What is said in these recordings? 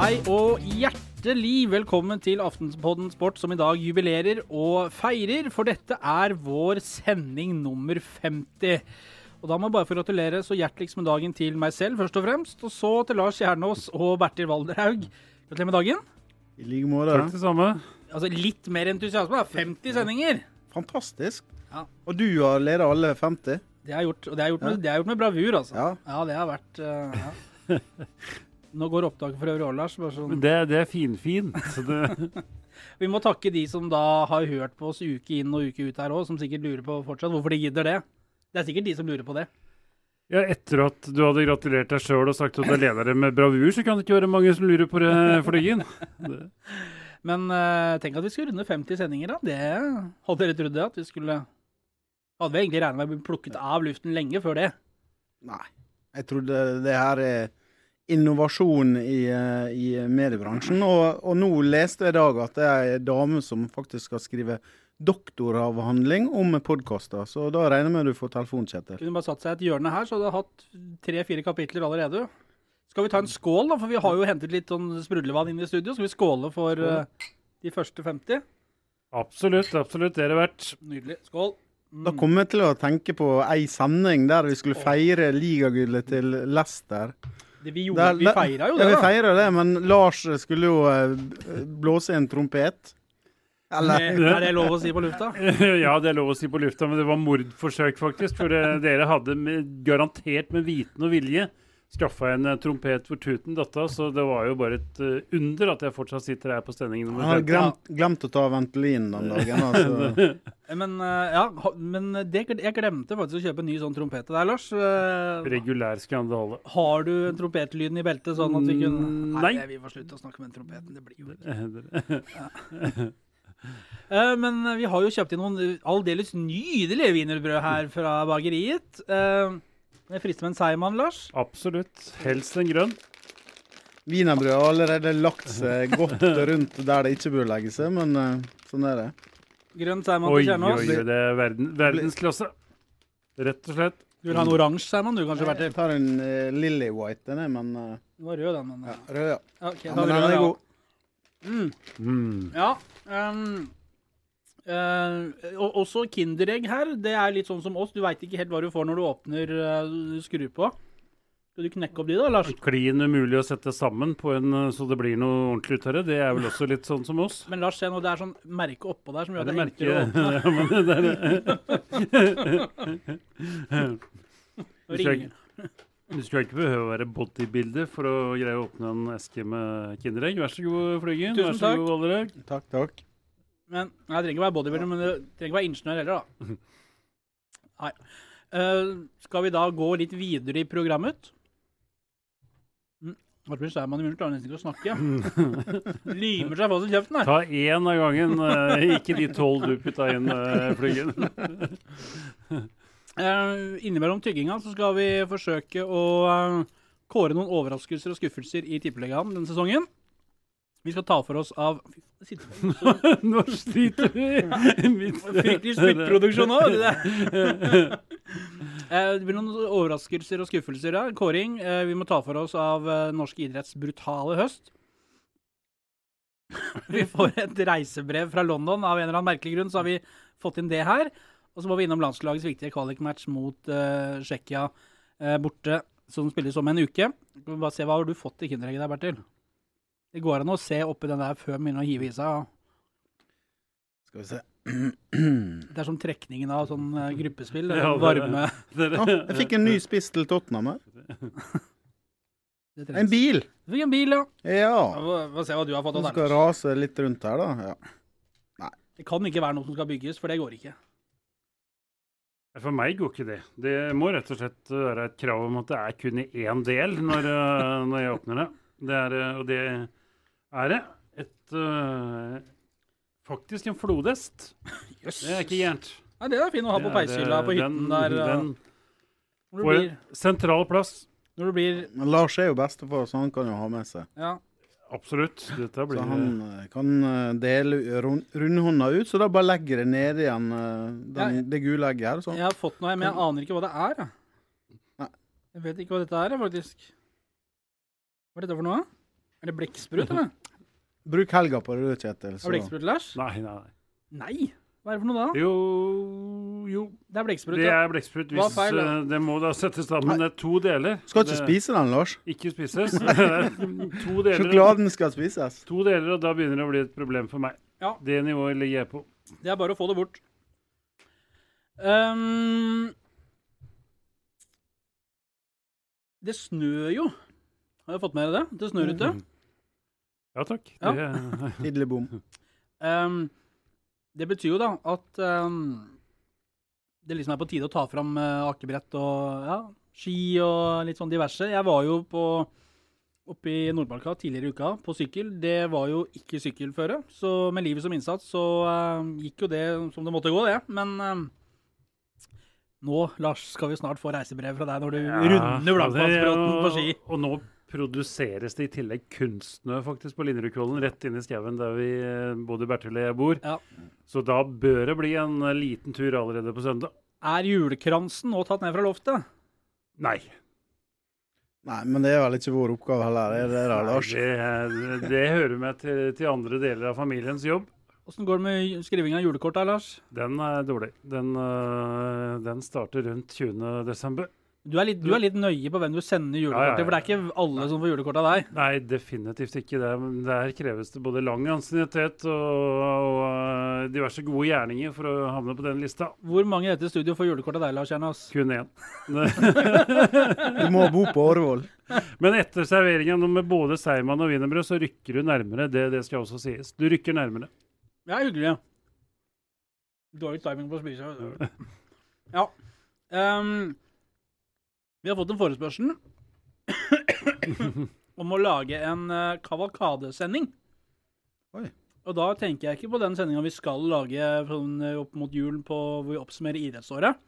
Hei og hjertelig velkommen til Aftenpodden Sport, som i dag jubilerer og feirer, for dette er vår sending nummer 50. Og da må jeg bare få gratulere så hjerteligst med dagen til meg selv, først og fremst, og så til Lars Kjernås og Bertil Valderhaug. Gratulerer med dagen. I like måte. Takk det samme. Altså litt mer entusiasme, da. 50 sendinger. Fantastisk. Ja. Og du har ledet alle 50? Det er gjort, og det er gjort, med, det er gjort med bravur, altså. Ja. Ja, det har vært uh, ja. Nå går opptaket for øvrig òg, Lars. Bare sånn. Det, det er finfint. Så det, Vi må takke de som da har hørt på oss uke inn og uke ut her òg, som sikkert lurer på fortsatt hvorfor de gidder det. Det er sikkert de som lurer på det. ja, etter at du hadde gratulert deg sjøl og sagt at du er leder med bravur, så kan det ikke være mange som lurer på det, Flyggen. Det- Men uh, tenk at vi skulle runde 50 sendinger, da. Det hadde dere trodd det? At vi skulle Hadde vi egentlig regna med å bli plukket av luften lenge før det. Nei. Jeg trodde det her er innovasjon i, eh, i mediebransjen. Og, og nå leste jeg i dag at det er ei dame som faktisk skal skrive doktoravhandling om podkaster. Så da regner jeg med du får telefon, Kjetil. Kunne bare satt seg et hjørne her, så hadde jeg hatt tre-fire kapitler allerede. Skal vi ta en skål, da? For vi har jo hentet litt sånn sprudlevann inn i studio. Skal vi skåle for eh, de første 50? Absolutt, absolutt. Det er det verdt. Nydelig. Skål. Mm. Da kommer jeg til å tenke på ei sending der vi skulle feire ligagullet til Leicester. Det vi gjorde, vi feira jo Ja, vi feira feirer det, men Lars skulle jo eh, blåse en trompet. Eller Er det lov å si på lufta? Ja, det er lov å si på lufta, men det var mordforsøk, faktisk. For dere hadde med, garantert med viten og vilje skaffa en eh, trompet for tuten datta, så det var jo bare et eh, under at jeg fortsatt sitter her på sending Han nummer har glemt, glemt å ta Ventolin den dagen. Altså. Men, eh, ja, men det, jeg glemte faktisk å kjøpe en ny sånn trompet til deg, Lars. Regulær skandale. Har du en trompetlyden i beltet, sånn at vi kunne Nei, nei. vi får slutte å snakke med den trompeten. Det blir jo ikke Eh, Eh, Men vi har jo kjøpt inn noen aldeles nydelige wienerbrød her fra bakeriet. Uh, det frister med en seigmann, Lars. Absolutt. Helst en grønn. Wienerbrød har allerede lagt seg godt rundt der det ikke bør legge seg, men eh, sånn er det. Grønn seigmann til til oi, Kjernås. oi, det er verden, verdensklasse. Rett og slett. Du vil ha en oransje seigmann, du kanskje, Jeg tar en uh, Lily White, den er, men uh, Den var rød, den. Men, ja, rød, ja. Okay, ok, ja. Men den er ja. god. Mm. Mm. Ja. ehm, eh, og også Kinderegg her. Det er litt sånn som oss. Du veit ikke helt hva du får når du åpner uh, du skrur på. Skal du knekke opp de, da, Lars? Klin umulig å sette sammen på en, eh, så det blir noe ordentlig ut av det. Det er vel også litt sånn som oss. Men Lars, se nå, det er sånn merke oppå der som gjør det det er enklere å åpne. Er- Du skulle ikke behøve å være bodybuilder for å greie å åpne en eske med Kinderegg. Vær så god, Flyggen. Tusen Vær så takk. god, Valderhaug. Takk, takk. Men Jeg trenger ikke være bodybuilder, men det trenger ikke være ingeniør heller, da. Nei. Uh, skal vi da gå litt videre i programmet? Mm. er man i munnen klarer nesten ikke å snakke. Limer seg fast i kjeften her. Ta én av gangen, uh, ikke de tolv du putta inn, uh, Flyggen. uh, innimellom tygginga så skal vi forsøke å kåre noen overraskelser og skuffelser i Tippeligaen denne sesongen. Vi skal ta for oss av Nå sliter vi. Fryktelig spyttproduksjon. Eh, det blir noen overraskelser og skuffelser her. Kåring. eh, Vi må ta for oss av eh, norsk idretts brutale høst. Vi får et reisebrev fra London. Av en eller annen merkelig grunn så har vi fått inn det her. Og så må vi innom landslagets viktige kvalikmatch mot uh, Tsjekkia uh, borte, som spilles om en uke. Bare se Hva har du fått i Kinderegget der, Bertil? Det går an å se oppi den der før man begynner å hive i seg. Skal vi se. Det er som trekningen av sånn eh, gruppespill. det Ja, det er varme Dere- jeg fikk en ny spiss til Tottenham her. det. En bil! Du fikk en bil, ja. Ja. få, se hva du har fått. Av skal den. rase litt rundt her, da. Ja. Det kan ikke være noe som skal bygges, for det går ikke. For meg går ikke det. Det må rett og slett være et krav om at det er kun i én del når, eh, når jeg åpner det. det er, eh, og det er det. Et uh, Faktisk en flodhest. Yes. Det er ikke gærent. Nei, det er fint å ha på peishylla eh, på hytten den- der. Den får du en sentral plass. når du blir Men Lars er jo bestefar, så han kan jo ha med seg. Ja. Absolutt. Dette blir Så han eh, kan dele rundhånda ut, så da bare legger det ned igjen den, jeg, det gule egget her. Så. Jeg har fått noe, men jeg aner ikke hva det er. jeg. Nei. Jeg vet ikke hva dette er, faktisk. Hva er dette for noe? Er det blekksprut, eller? Bruk helga på det, Kjetil. Så- Er blekksprut, Lars? Nei, nei, nei. Nei! Hva er det for noe da? Jo, jo. Det er blekksprut. Det er blekksprut. Hvis feil, eh, det må da settes sammen det er to deler. Skal ikke Det- spise den, Lars. Ikke spises. To deler. Sjokoladen skal spises. To deler, og da begynner det å bli et problem for meg. Ja. Det nivået ligger jeg på. Det er bare å få det bort. Um, det snør jo. Har jeg fått med dere det? Det snør ute. Ja takk. Ja. Det, Tidlig bom. Um, det betyr jo da at um, det liksom er på tide å ta fram uh, akebrett og ja, ski og litt sånn diverse. Jeg var jo på oppe i Nordmarka tidligere i uka på sykkel. Det var jo ikke sykkelføre, så med livet som innsats så uh, gikk jo det som det måtte gå, det. Men eh, nå, Lars, skal vi snart få reisebrev fra deg når du runder Blankmannsbråten på ski. Og, og nå produseres det i tillegg kunstsnø faktisk på Linderudkollen, rett inn i skauen der vi, eh, både Bertil og jeg bor. Ja. Så da bør det bli en eh, liten tur allerede på søndag. Er julekransen nå tatt ned fra loftet? Nei. Nei, men det er vel ikke vår oppgave heller, er det der, Lars? Det, det, det hører med til, til andre deler av familiens jobb. Åssen går det med skriving av julekort Lars? Den er dårlig. Den, øh, den starter rundt 20. Du er, litt, du er litt nøye på hvem du sender julekort Ja, ja, ja. til, for det er ikke alle som får julekort av deg. Nei, definitivt ikke. Det. Der kreves det både lang ansiennitet og, og øh, diverse gode gjerninger for å havne på den lista. Hvor mange i dette studio får julekort av deg, Lars Kjernas? Kun én. Du må bo på Årvoll. Men etter serveringen med både seigmann og wienerbrød, så rykker du nærmere. Det, det skal også sies. Du rykker nærmere. Ja, hyggelig. Dårlig timing på å spise. Ja. Ehm, vi har fått en forespørsel om å lage en uh, kavalkadesending. Oi. Og da tenker jeg ikke på den sendinga vi skal lage sånn, eh, opp mot julen på, hvor vi oppsummerer idrettsåret.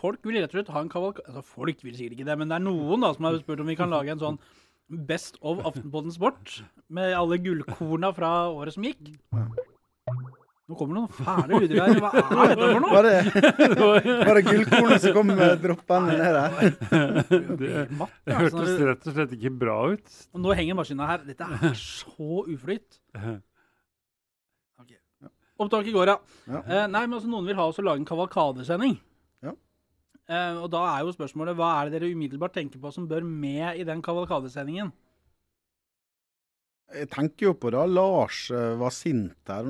Folk vil rett og slett ha en kavalkade Altså, folk vil sikkert ikke det, men det er noen da som har spurt om vi kan lage en sånn Best of Aftenpodden Sport med alle gullkorna fra året som gikk. Nå kommer det noen fæle lyder her. Hva er dette for noe? Var det, var det gullkornet som kom droppende ned her? Det, det hørtes rett og slett ikke bra ut. Og nå henger maskina her. Dette er så uflyt. Okay. Opptak i går, ja. Ja. Eh, nei, men altså, noen vil ha oss å lage en kavalkadesending. Ja. Eh, og da er jo spørsmålet hva er det dere umiddelbart tenker på som bør med i den kavalkadesendingen? Jeg tenker jo på da Lars eh, var sint her.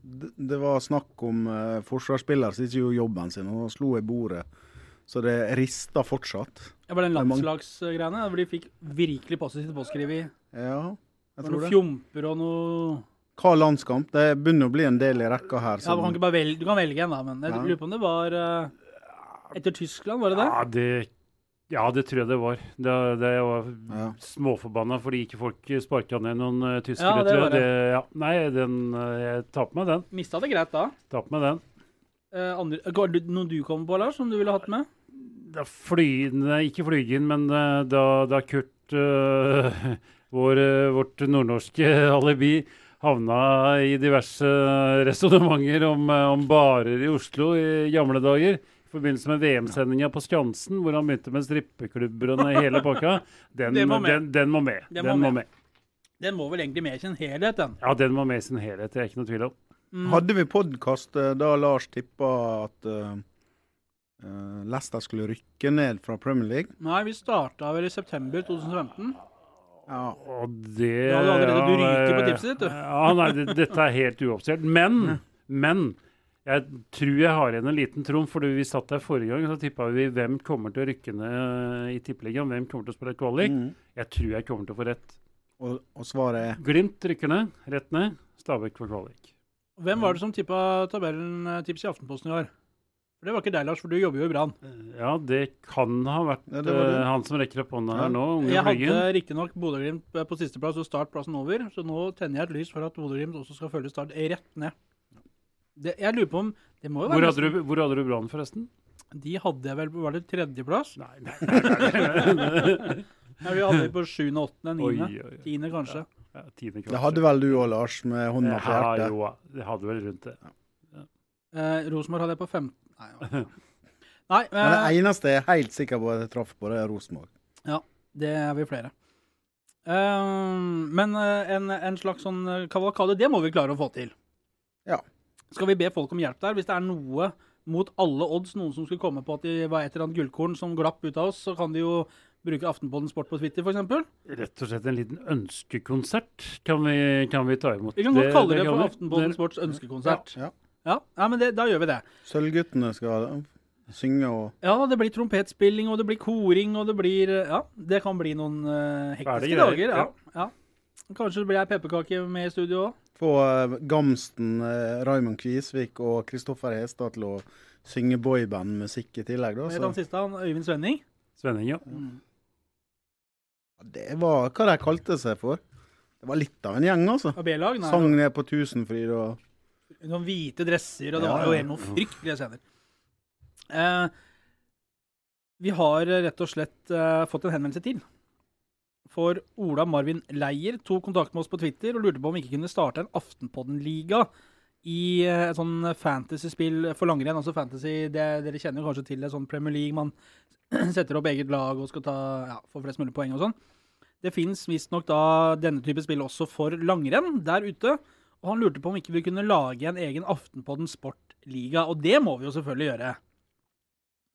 Det, det var snakk om uh, forsvarsspillere som ikke gjorde jobben sin, og slo i bordet. Så det rista fortsatt. Det var den Det landslagsgreiene hvor de fikk virkelig positivt påskrevet. Ja, jeg tror tror noen det. fjomper og noe Hva landskamp? Det begynner å bli en del i rekka her. ja, du, kan ikke bare velge, du kan velge en, da, men jeg lurer på om det var eh, etter Tyskland, var det det? Ja, det, ja, det tror jeg det var. Det, det var Ja. småforbanna fordi ikke folk sparka ned noen uh, Ja, tyskere. det tror var jeg. Det, ja. Nei, den, uh, jeg tar på meg den. Mista det greit da. Tar på meg den. Uh, andre, det noen du kom på, Lars, som du ville hatt med? Da fly, nei, ikke Flygen, men uh, da, da Kurt, uh, vår, uh, vårt nordnorske alibi, havna i diverse resonnementer om, uh, om barer i Oslo i gamle dager. I forbindelse med VM-sendinga på Skansen, hvor han begynte med strippeklubber og hele pakka. Den, Det må den, den må med. Den Den, må må med. med. Den må vel egentlig med i sin helhet, den. Ja, den må med i sin helhet. Det er ikke noe tvil om. Mm. Hadde vi podkast da Lars tippa at uh, Leicester skulle rykke ned fra Premier League? Nei, vi starta vel i september 2015. Ja. Og det Du hadde allerede- du ryker på tipset ditt, du. Ja, nei, det, dette er helt uoffisielt. Men, men jeg tror jeg har igjen en liten trumf, for vi satt der forrige gang, så tippa vi hvem kommer til å rykke ned i tippeligaen, hvem kommer til å spille kvalik. Mm. Jeg tror jeg kommer til å få rett. Og, og svaret er Glimt rykker ned, rett ned. Stabæk for kvalik. Hvem var det som tippa tabellen eh, tips i Aftenposten i år? For Det var ikke deg, Lars, for du jobber jo i Brann. Ja, det kan ha vært Ja, det det. eh, han som rekker opp hånda Ja. her nå. Unge Jeg hadde riktignok Bodø-Glimt eh, på sisteplass og Start plassen over, så nå tenner jeg et lys for at Bodø-Glimt også skal følge Start rett ned. Det, jeg lurer på om Det må jo Hvor være hadde du, hvor hadde du Brann, forresten? De hadde jeg vel Var det tredjeplass? Nei, nei, nei. nei. Ja, vi hadde på sjuende, åttende, niende. Tiende, kanskje. Ja, tiende Det hadde vel du òg, Lars, med hånda på Ja, jo, det hadde vel rundt det. Eh, Rosenborg hadde jeg på 15 Nei, nei, Nei Men det eh, eneste jeg er helt sikker på at jeg traff på, det er Rosenborg. det er vi flere. Um, men eh, en, en slags sånn eh, kavalkade, det må vi klare å få til. Ja. Skal vi be folk om hjelp der? Hvis det er noe mot alle odds, noen som skulle komme på at de var et eller annet gullkorn som glapp ut av oss, så kan de jo bruke Aftenpåden Sport på Twitter, f.eks. Rett og slett en liten ønskekonsert kan vi, kan vi ta imot. Vi kan godt kalle det, det for Aftenpåden Sports ønskekonsert. Ja. Ja, ja men det, da gjør vi det. Sølvguttene skal synge og Ja, det blir trompetspilling, og det blir koring, og det blir eh, Ja, det kan bli noen uh, hektiske dager. Ja, ja. Kanskje det blir ei pepperkake med i studio òg. Få eh, Gamsten, eh, Raymond Kvisvik og Kristoffer Hestad til å synge boybandmusikk i tillegg. Da, så. Den siste? Han Øyvind Svenning? Svenning, ja. Det var hva de kalte seg for. Det var litt av en gjeng, altså. B-lag? Nei, Sang ned på Tusenfryd og Noen hvite dresser, og det Ja, var jo helt noen fryktelige scener. Eh, vi har rett og slett eh, fått en henvendelse til. For Ola Marvin Leier tok kontakt med oss på Twitter og lurte på om vi ikke kunne starte en Aftenpodden-liga i eh, et sånn fantasy-spill for langrenn. Altså fantasy, det, Dere kjenner kanskje til det, sånn Premier League. Man setter opp eget lag og skal ta, ja, få flest mulig poeng og sånn. Det fins visstnok da denne type spill også for langrenn der ute. Og han lurte på om ikke vi kunne lage en egen Aftenpodden Sportliga. Og det må vi jo selvfølgelig gjøre.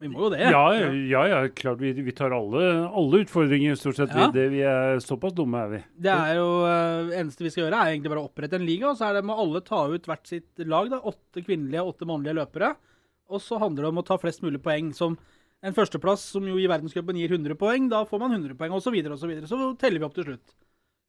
Vi må jo det. Ja, ja, ja, klart. Vi, vi tar alle, alle utfordringer, stort sett. Ja. Vi, det, vi er Såpass dumme er vi. Det er jo uh, eneste vi skal gjøre, er egentlig bare å opprette en liga. Og så er det må alle ta ut hvert sitt lag. da, Åtte kvinnelige og åtte mannlige løpere. Og så handler det om å ta flest mulig poeng. som en førsteplass som jo i verdenscupen gir 100 poeng, da får man 100 poeng, osv. Så, videre, og så, videre. så teller vi opp til slutt.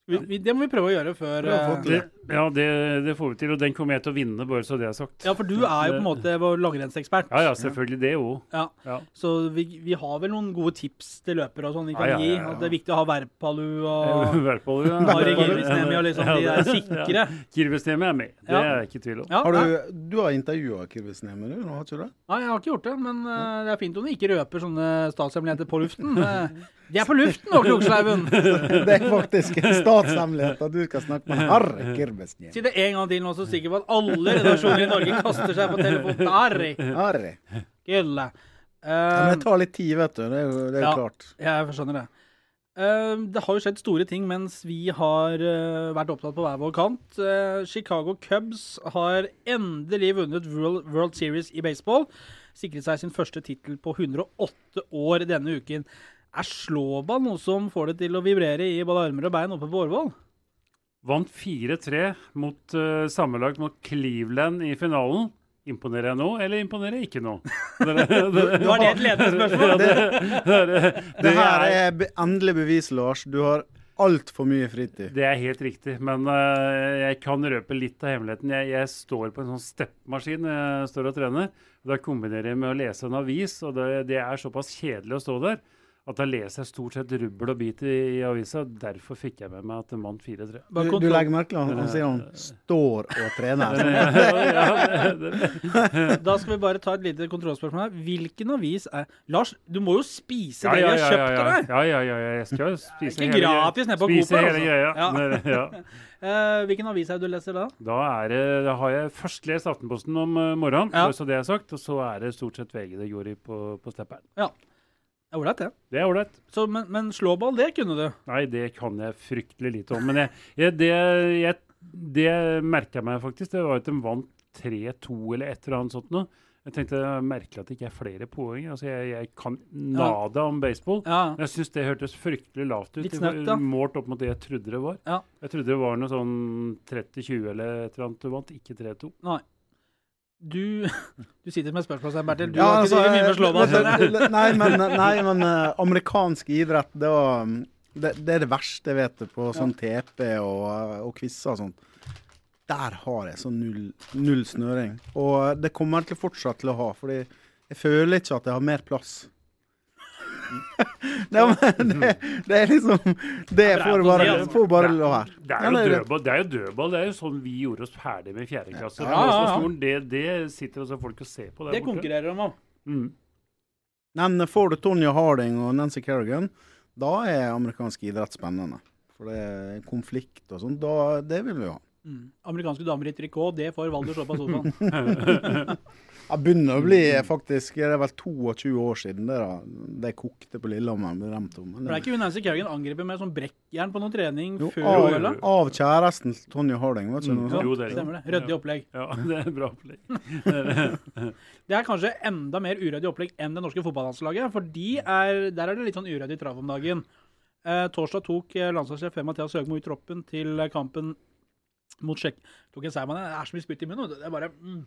Vi, vi, det må vi prøve å gjøre før eh. Det, ja, det, det får vi til. Og den kommer jeg til å vinne, bare så det er sagt. Ja, for du er jo på en måte vår langrennsekspert. Ja, ja, selvfølgelig det òg. Ja. Ja. Så vi, vi har vel noen gode tips til løpere og sånn vi kan Ja, ja, ja, gi. At det er viktig å ha Verpalu og Verpalu, ja. Mari Girvisnemi og liksom de er sikre. Kirvesnemi er med, det er jeg ikke i tvil om. Ja, Har du, du har intervjua Kirvesnemi? Nå, har ikke du det? Nei, jeg har ikke gjort det, men uh, det er fint om du ikke røper sånne statshemmeligheter på luften. Uh, de er på luften nå, Kroksleiven! Det er faktisk en statshemmelighet at du skal snakke med Harry Kirvisniemi. Si det en gang til nå, så sikker på at alle redaksjoner i Norge kaster seg på telefonen. Harry, Harry. Gille. Ja, men det Eh, tar litt tid, vet du. Det er jo, det er Ja. klart. jeg skjønner det. Eh, det har jo skjedd store ting mens vi har eh, vært opptatt på hver vår kant. Eh, Chicago Cubs har endelig vunnet World, World Series i baseball. Sikret seg sin første tittel på 108 år denne uken. Er slåball noe som får det til å vibrere i både armer og bein oppe på Årvoll? Vant 4-3 mot uh, sammenlagt mot Cleveland i finalen. Imponerer jeg nå, eller imponerer jeg ikke nå? Det, det, det, Var det et ledende spørsmål? Det, det, det, Det her er endelig bevis, Lars. Du har altfor mye fritid. det er helt riktig, men uh, jeg kan røpe litt av hemmeligheten. Jeg, jeg står på en sånn steppemaskin når jeg står og trener. og Da kombinerer jeg med å lese en avis, og det, det er såpass kjedelig å stå der at da leser jeg stort sett rubbel og bit i, i avisa. Derfor fikk jeg med meg at mann vant 4-3. Du, du legger merke til han, han sier han står og trener. Ja, det- det- Da skal vi bare ta et lite kontrollspørsmål her. Hvilken avis er Lars, du må jo spise Ja, det vi ja, har kjøpt av deg! ja, ja, ja, ja, jeg skal spise Ikke hele, gratis nede på spise Coop, hele altså. greia. Ja. Det- ja. Eh, hvilken avis er det du leser da? Da, er det, da har jeg først lest Aftenposten om eh, morgenen, Ja. så det er sagt, og så er det stort sett VG det gjorde på, på stepperen. Ja. Ålreit, det. Det er ålreit. Men, men slåball, det kunne du. Nei, det kan jeg fryktelig lite om. Men jeg, jeg, det, jeg, det merka jeg meg faktisk. Det var at de vant 3-2 eller et eller annet sånt noe. Jeg tenkte er merkelig at det ikke er flere poeng. Altså, jeg, jeg kan nada om baseball. Ja. Jeg syns det hørtes fryktelig lavt ut. Litt snaut. Målt opp mot det jeg trodde det var. Ja. Jeg trodde det var noe sånn 30-20 eller et eller annet du vant, ikke 3-2. Nei. Du, du sitter med spørsmålstegn, Bertil. Du Ja, har ikke altså, mye med slåball. Nei, men, nei, men eh, amerikansk idrett, det, var, mm, det, det er det verste jeg vet på sånn TP og, og quizer og sånt. Der har jeg sånn null, null snøring. Og det kommer jeg til fortsatt til å ha, fordi jeg føler ikke at jeg har mer plass. det, det, det er liksom Det får du bare, altså. får bare lov her. Det er, jo dødball, det er jo dødball. Det er jo sånn vi gjorde oss ferdig med fjerde klasse. Ja, ja, ja. Det, det sitter også folk og ser på der Det konkurrerer de om. Mm. Men får du Tonje Harding og Nancy Kerrigan, da er amerikansk idrett spennende. For det er konflikt og sånn. Det vil vi ha. Mm. Amerikanske damer i trikot, det får Valder slå på sofaen. Det begynner å bli faktisk Det er vel 22 år siden det da det kokte på Lillehammer. Ble dem om. Men det er ikke hun Nancy Kerrigan angriper med sånn brekkjern på noen trening Jo, før av, OL? av kjæresten til Tonje Harding, det ikke Mm, noe Jo, det er. Stemmer det. Ryddig opplegg. Ja, det er bra opplegg. Det er kanskje enda mer uryddig opplegg enn det norske fotballandslaget. For de er, der er det litt sånn uryddig trav om dagen. Eh, torsdag tok eh, landslagssjef Mathias Høgmo ut troppen til kampen mot Tsjekk. Tok en seier, men det er så mye spytt i munnen. vet. Det er bare mm.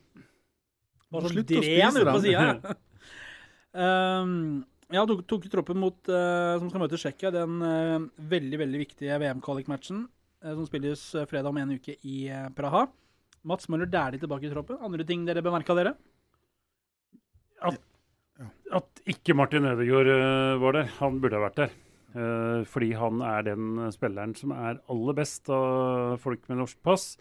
Bare sånn Slutt å dren spise ute på sida. um, ja, tok, tok troppen mot, uh, som skal møte Tsjekkia. Den uh, veldig veldig viktige VM-kvalik-matchen eh, som spilles fredag om en uke i Praha. Mats Møller Dæhlie tilbake i troppen. Andre ting dere bemerka, dere? At ikke Martin Ødegaard var der. Han burde ha vært der. Eh, fordi han er den spilleren som er aller best av folk med norsk pass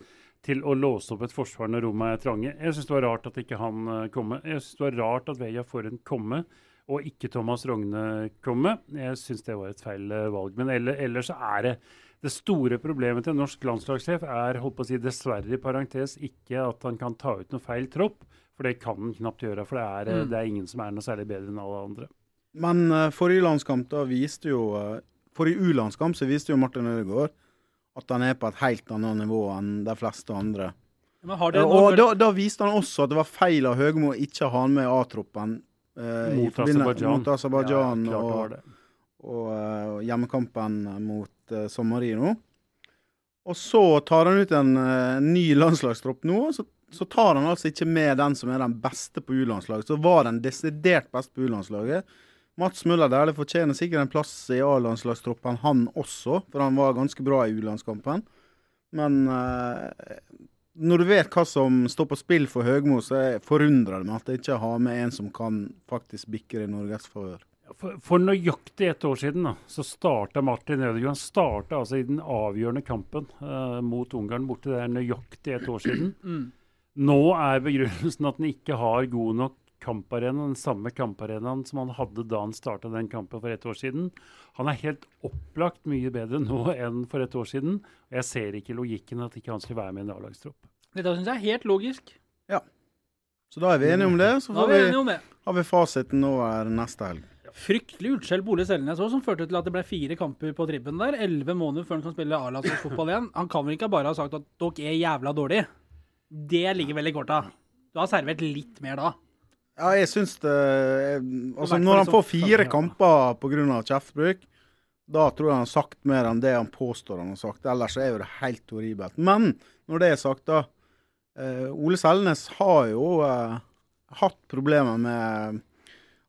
til å låse opp et forsvar når rommet er trange. Jeg syns det var rart at ikke han kom komme. Jeg syns det var rart at Veia Forhen komme, og ikke Thomas Rogne komme. Jeg syns det var et feil eh, valg. Men eller, ellers så er det det store problemet til en norsk landslagssjef er holdt på å si dessverre i parentes ikke at han kan ta ut noe feil tropp, for det kan han knapt gjøre. For det er, eh, Mm. det er ingen som er noe særlig bedre enn alle andre. Men uh, forrige landskamp da viste jo eh, Forrige U-landskamp så viste jo Martin Ødegaard at han er på et helt annet nivå enn de fleste andre. Men har Ja, dere og da, da viste han også at det var feil av Høgmo å ikke ha han med A-troppen. eh, Mot Aserbajdsjan. Ja, og, og uh, hjemmekampen mot uh, San Marino. Og så tar han ut en uh, ny landslagstropp nå, og så, så tar han altså ikke med den som er den beste på U-landslaget. Så var den desidert best på U-landslaget. Mats Møller Dæhlie fortjener sikkert en plass i A-landslagstroppen, han også, for han var ganske bra i U-landskampen. Men eh, når du vet hva som står på spill for Høgmo, så er- forundrer det meg at jeg ikke har med en som kan faktisk bikke det i Norges favør. For, for nøyaktig et år siden da, så starta Martin Ødegaard Han starta altså i den avgjørende kampen uh, mot Ungarn borte. Det er nøyaktig et år siden. Mm. Nå er begrunnelsen at han ikke har god nok kamparena, den samme kamparenaen som han hadde da han starta den kampen for et år siden. Han er helt opplagt mye bedre nå enn for et år siden. Og jeg ser ikke logikken at ikke han skal være med i en A-lagstropp. Dette syns jeg er helt logisk. Så da er vi enige om det. Så er får vi vi, om det. har vi fasiten nå er neste helg. Fryktelig utskjell Ole Selnes òg, som førte til at det ble fire kamper på trippen der. Elleve måneder før han kan spille A-landslagsfotball igjen. Han kan vel ikke bare ha sagt at dere er jævla dårlige? Det ligger veldig kort av. Du har servert litt mer da. Ja, jeg syns det eh, Altså, når han får liksom- fire kamper pga. kjeftbruk, da tror jeg han har sagt mer enn det han påstår han har sagt. Ellers er jo det helt horribelt. Men når det er sagt, da. Eh, Ole Selnes har jo eh, hatt problemer med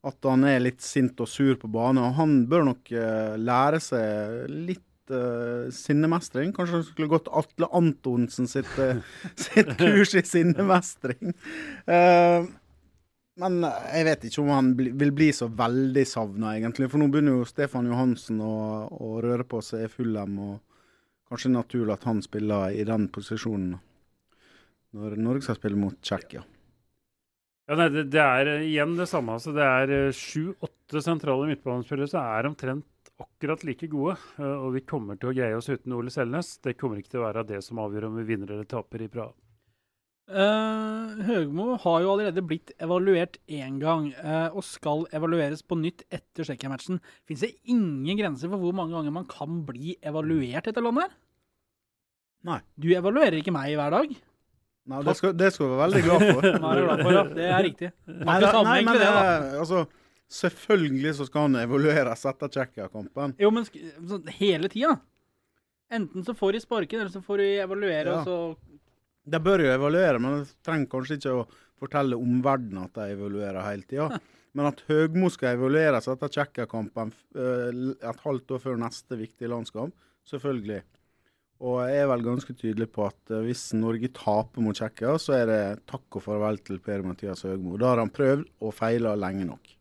at han er litt sint og sur på bane. Og han bør nok eh, lære seg litt uh, sinnemestring. Kanskje han skulle gått Atle Antonsen sitt, sitt kurs i sinnemestring. Eh, men jeg vet ikke om han bli, vil bli så veldig savna, egentlig. For nå begynner jo Stefan Johansen å, å røre på seg i Fulham, og kanskje naturlig at han spiller i den posisjonen når Norge skal spille mot Tsjekkia. Ja, nei, det, det er eh, igjen det samme. Altså, det er eh, sju-åtte sentrale midtbanespillere som er omtrent akkurat like gode. eh, og vi kommer til å greie oss uten Ole Selnes. Det kommer ikke til å være det som avgjør om vi vinner eller taper i Praha. Eh, Høgmo har jo allerede blitt evaluert én gang, uh, og skal evalueres på nytt etter Tsjekkia-matchen. Fins det ingen grenser for hvor mange ganger man kan bli evaluert etter landet? Nei. Du evaluerer ikke meg hver dag. Nei, det skal, det skal vi være veldig glad for. Nå er glad for, ja. Det er riktig. Nei, da- nei, men det, da. altså, selvfølgelig så skal han evalueres etter Tsjekkia-kampen. Jo, men sånn hele tida. Enten så får de sparken, eller så får de evaluere, Ja. og så De bør jo evaluere, men de trenger kanskje ikke å fortelle omverdenen at de evaluerer hele tida. Men at Høgmo skal evalueres etter Tsjekkia-kampen eh, et halvt år før neste viktige landskamp, selvfølgelig. Og jeg er vel ganske tydelig på at eh, hvis Norge taper mot Tsjekkia, så er det takk og farvel til Per-Mathias Høgmo. Da har han prøvd og feila lenge nok.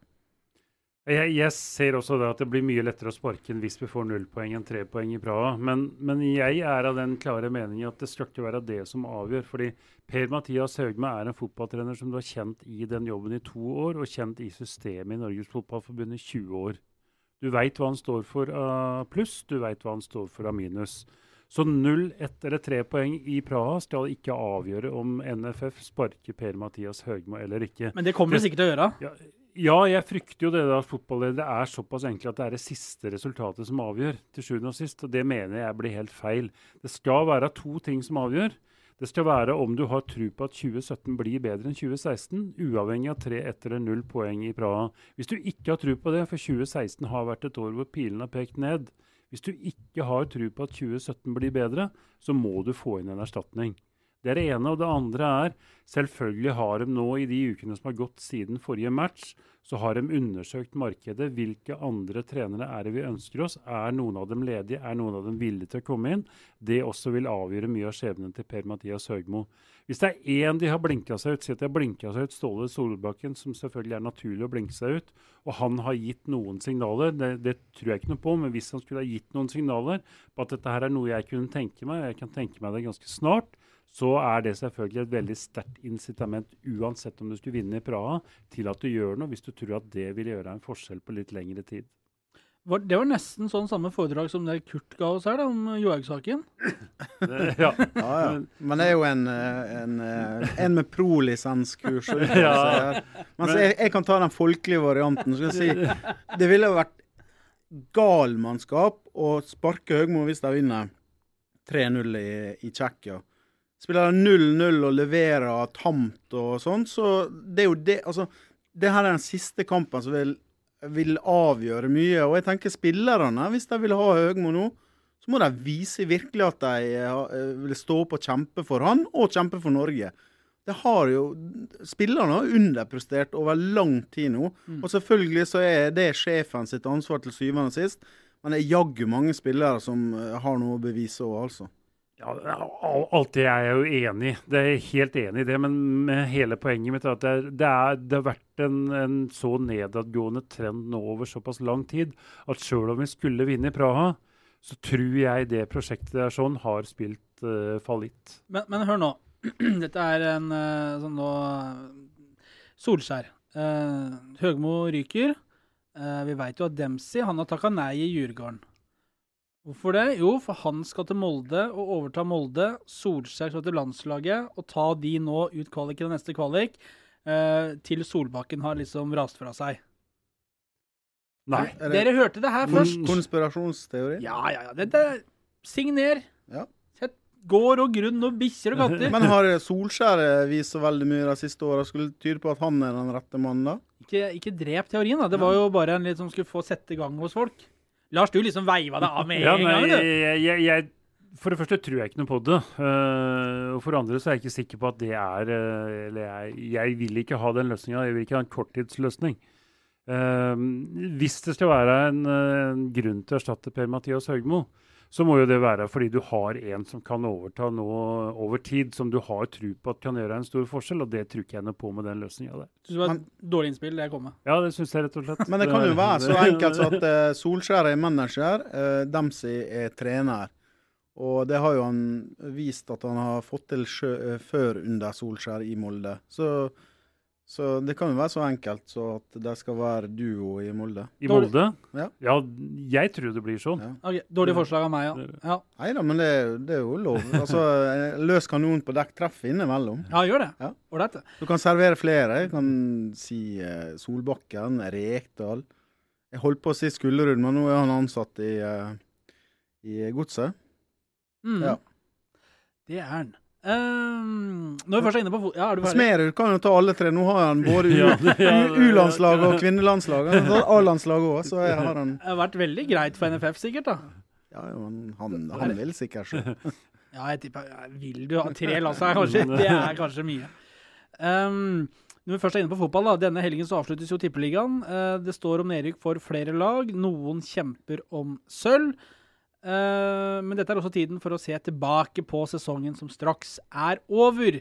Jeg, jeg ser også det at det blir mye lettere å sparke enn hvis vi får null poeng enn tre poeng i Praha. Men, men jeg er av den klare meningen at det skal ikke være det som avgjør. fordi Per-Mathias Haugme er en fotballtrener som du har kjent i den jobben i to år, og kjent i systemet i Norges Fotballforbund i 20 år. Du veit hva han står for av pluss, du veit hva han står for av minus. Så null, ett eller tre poeng i Praha skal ikke avgjøre om NFF sparker Per-Mathias Høgmo eller ikke. Men det kommer det sikkert til å gjøre. Ja, ja, jeg frykter jo det da fotballedere er såpass enkle at det er det siste resultatet som avgjør. til sjuende og sist, og Det mener jeg blir helt feil. Det skal være to ting som avgjør. Det skal være om du har tro på at 2017 blir bedre enn 2016, uavhengig av tre ett eller null poeng i Praha. Hvis du ikke har tro på det, for 2016 har vært et år hvor pilen har pekt ned Hvis du ikke har tro på at 2017 blir bedre, så må du få inn en erstatning. Det er det ene. Og det andre er selvfølgelig har de nå i de ukene som har gått siden forrige match, så har de undersøkt markedet. Hvilke andre trenere er det vi ønsker oss? Er noen av dem ledige? Er noen av dem villige til å komme inn? Det også vil avgjøre mye av skjebnen til Per-Mathias Høgmo. Hvis det er én de har blinka seg ut, si at de har blinka seg ut Ståle Solbakken, som selvfølgelig er naturlig å blinke seg ut, og han har gitt noen signaler, det, det tror jeg ikke noe på, men hvis han skulle ha gitt noen signaler på at dette her er noe jeg kunne tenke meg, jeg kan tenke meg det ganske snart, så er det selvfølgelig et veldig sterkt incitament, uansett om du skulle vinne i Praha, til at du gjør noe, hvis du tror at det vil gjøre en forskjell på litt lengre tid. Det var nesten sånn samme foredrag som det Kurt ga oss her, da, om Johaug-saken. ja. ja, ja. Men det er jo en, en, en med pro-lisenskurs. Ja. Men jeg, jeg, kan ta den folkelige varianten. Skal jeg si, det ville vært galmannskap å sparke Høgmo hvis de vinner 3-0 i, i Tsjekkia spiller 0-0 og leverer tamt og sånn, så det er jo det Altså, det her er den siste kampen som vil, vil avgjøre mye. Og jeg tenker spillerne, hvis de vil ha Høgmo nå, så må de vise virkelig at de uh, vil stå opp og kjempe for han, og kjempe for Norge. Det har jo Spillerne har underprestert over lang tid nå. Mm. Og selvfølgelig så er det sjefen sitt ansvar til syvende og sist. Men det er jaggu mange spillere som eh, har noe å bevise òg, altså. Ja, Alt det er jeg jo enig i. Det er helt enig i det. Men hele poenget mitt er at det, er, det, er, det har vært en, en, så nedadgående trend nå over såpass lang tid at sjøl om vi skulle vinne i Praha, så tror jeg det prosjektet der sånn har spilt uh, fallitt. Men, men, hør nå. Dette er en uh, sånn nå Solskjær. Uh, Høgmo ryker. Uh, vi veit jo at Dempsey han har takka nei i Djurgården. Hvorfor det? Jo, for han skal til Molde og overta Molde. Solskjær skal til landslaget og ta de nå ut kvalik i den neste kvalik, eh, til Solbakken har liksom rast fra seg. Nei. Det, Dere hørte det her først. Konspirasjonsteori? Ja, ja, ja. Dette Signer. Ja. Sett gård og grunn og bikkjer og katter. Men har Solskjær vist så veldig mye de siste åra? Skulle det tyde på at han er den rette mannen, da? Ikke, ikke drep teorien, da. Det var jo bare en litt som skulle få sette i gang hos folk. Lars, du liksom veiva det av med en ja, nei, gang, du. Jeg, jeg, jeg, for det første tror jeg ikke noe på det. Uh, og for det andre så er jeg ikke sikker på at det er uh, Eller jeg, vil ikke ha den løsninga. Jeg vil ikke ha en korttidsløsning. Uh, hvis det skal være en, en grunn til å erstatte Per-Mathias Høgmo, så må jo det være fordi du har en som kan overta nå over tid, som du har tro på at kan gjøre en stor forskjell, og det tror ikke jeg noe på med den løsninga der. Så det var et dårlig innspill, det kommer? Ja, det syns jeg rett og slett. Men det kan jo være så enkelt som at uh, Solskjær er manager, uh, Dempsey er trener. Og det har jo han vist at han har fått til sjø, uh, før under Solskjær i Molde. Så så det kan jo være så enkelt så at det skal være duo i Molde. I Molde? Ja, ja jeg tror det blir sånn. Ja. Okay, dårlig forslag av meg, ja. ja. Nei da, men det, det, er jo lov. Altså, Løs kanon på dekk treffer innimellom. Ja, gjør det. Ja. Du kan servere flere. Jeg kan si uh, Solbakken, Rekdal. Jeg holdt på å si Skullerud, men nå er han ansatt i, uh, i Godset. Mm. Ja. Det er han. Um, når vi først er inne på ja, er du Smerud kan jo ta alle tre. Nå har han både U-landslaget og kvinnelandslaget. A-landslaget òg, så har han Det har vært veldig greit for NFF, sikkert, da. Ja, han, han, han vil sikkert så. Ja, jeg tipper Vil du ha tre landslag, kanskje? Det er kanskje mye. Um, når vi først er inne på fotball, da. Denne helgen så avsluttes jo Tippeligaen. Uh, det står om nedrykk for flere lag. Noen kjemper om sølv. Uh, men dette er også tiden for å se tilbake på sesongen som straks er over.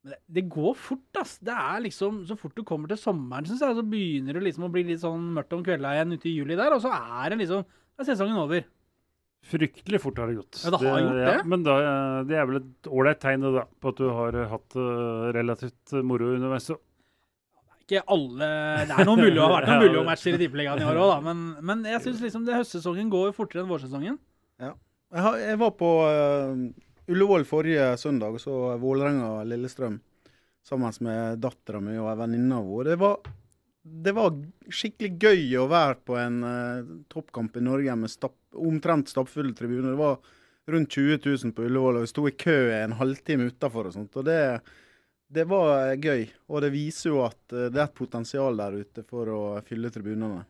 Men det, går fort, ass. Det er liksom, Så fort du kommer til sommeren, synes jeg, så begynner det liksom å bli litt sånn mørkt om kvelda igjen ute i juli der, og så er liksom er sesongen over. Fryktelig fort har det gått. Ja, det har det, gjort det. Ja, men da, det er vel et ålreit tegn da, på at du har hatt uh, relativt moro underveis. Ikke alle Det er noen mulig å ha vært noen mulige matcher i Tippeligaen i år òg, da. Men, men jeg syns liksom det høstsesongen går fortere enn vårsesongen. Ja. Jeg, har, jeg var på uh, Ullevål forrige søndag og så Vålerenga-Lillestrøm sammen med dattera mi og ei venninne av henne. Det var, skikkelig gøy å være på en uh, toppkamp i Norge med stapp, omtrent stappfulle tribuner. Det var rundt 20 000 på Ullevål, og vi sto i kø en halvtime utafor og sånt. og det det var gøy, og det viser jo at det er et potensial der ute for å fylle tribunene.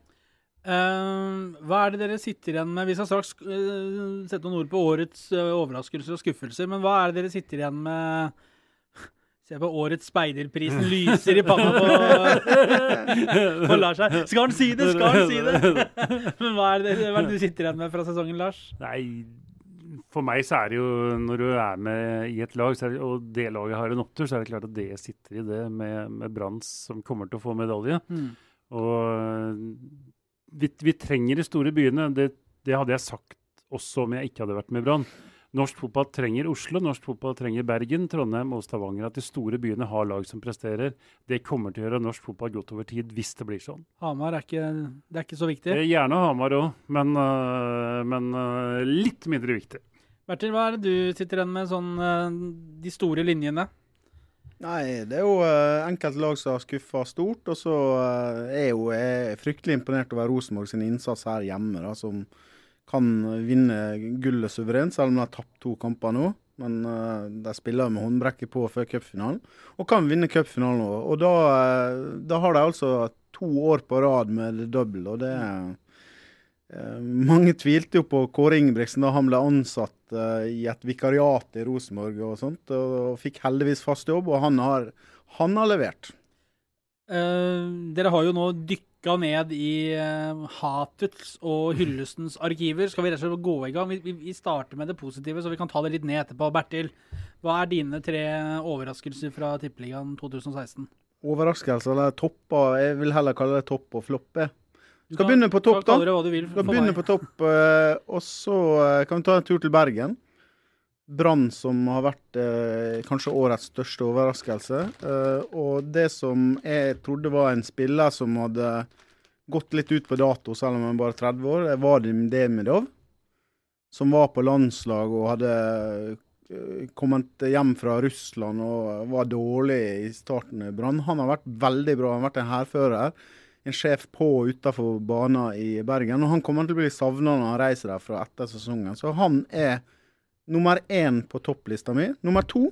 Uh, hva er det dere sitter igjen med? Vi skal straks uh, sette noen ord på årets uh, overraskelser og skuffelser, men hva er det dere sitter igjen med Se på årets speiderprisen lyser i panna på, på Lars her. Skal han si det? Skal han si det? men hva er, det, hva er det du sitter igjen med fra sesongen, Lars? Nei, for meg så er det jo når du er med i et lag, det, og det laget har en opptur, så er det klart at det sitter i det med, med Branns som kommer til å få medalje. Mm. Og vi, vi, trenger de store byene. Det, det, hadde jeg sagt også om jeg ikke hadde vært med i Brann. Norsk fotball trenger Oslo, norsk fotball trenger Bergen, Trondheim og Stavanger. At de store byene har lag som presterer. Det kommer til å gjøre norsk fotball godt over tid, hvis det blir sånn. Hamar er ikke, det er ikke så viktig? Gjerne Hamar òg, men, uh, men uh, litt mindre viktig. Bertil, hva er det du sitter igjen med, sånn uh, de store linjene? Nei, det er jo uh, enkelte lag som har skuffa stort. Og så uh, er jo jeg fryktelig imponert over Rosenborg sin innsats her hjemme, da, som kan vinne gullet suverent, selv om de har tapt to kamper nå. Men uh, de spiller med håndbrekket på før cupfinalen, og kan vinne cupfinalen òg. Og da, da, har de altså to år på rad med double, og det er Eh, mange tvilte jo på Kåre Ingebrigtsen da han ble ansatt uh, i et vikariat i Rosenborg og sånt, og, og, fikk heldigvis fast jobb, og han har, han har levert. Uh, dere har jo nå dykka ned i uh, hatets og hyllestens arkiver. Skal vi rett og slett gå i gang? Vi, vi, vi, starter med det positive, så vi kan ta det litt ned etterpå. Bertil, hva er dine tre overraskelser fra Tippeligaen 2016? Overraskelser eller topper? Jeg vil heller kalle det topp og flopp. Du skal begynne på topp, da. Du vil skal begynne på topp, uh, og så uh, kan vi ta en tur til Bergen. Brann som har vært uh, kanskje årets største overraskelse. og det som jeg trodde var en spiller som hadde gått litt ut på dato, selv om han bare 30 år, det var Demidov. Som var på landslag og hadde kommet hjem fra Russland og var dårlig i starten i Brann. Han har vært veldig bra. Han har vært en hærfører en sjef på og utafor banen i Bergen. Og han kommer til å bli savna når han reiser derfra etter sesongen. Så han er nummer én på topplista mi. Nummer to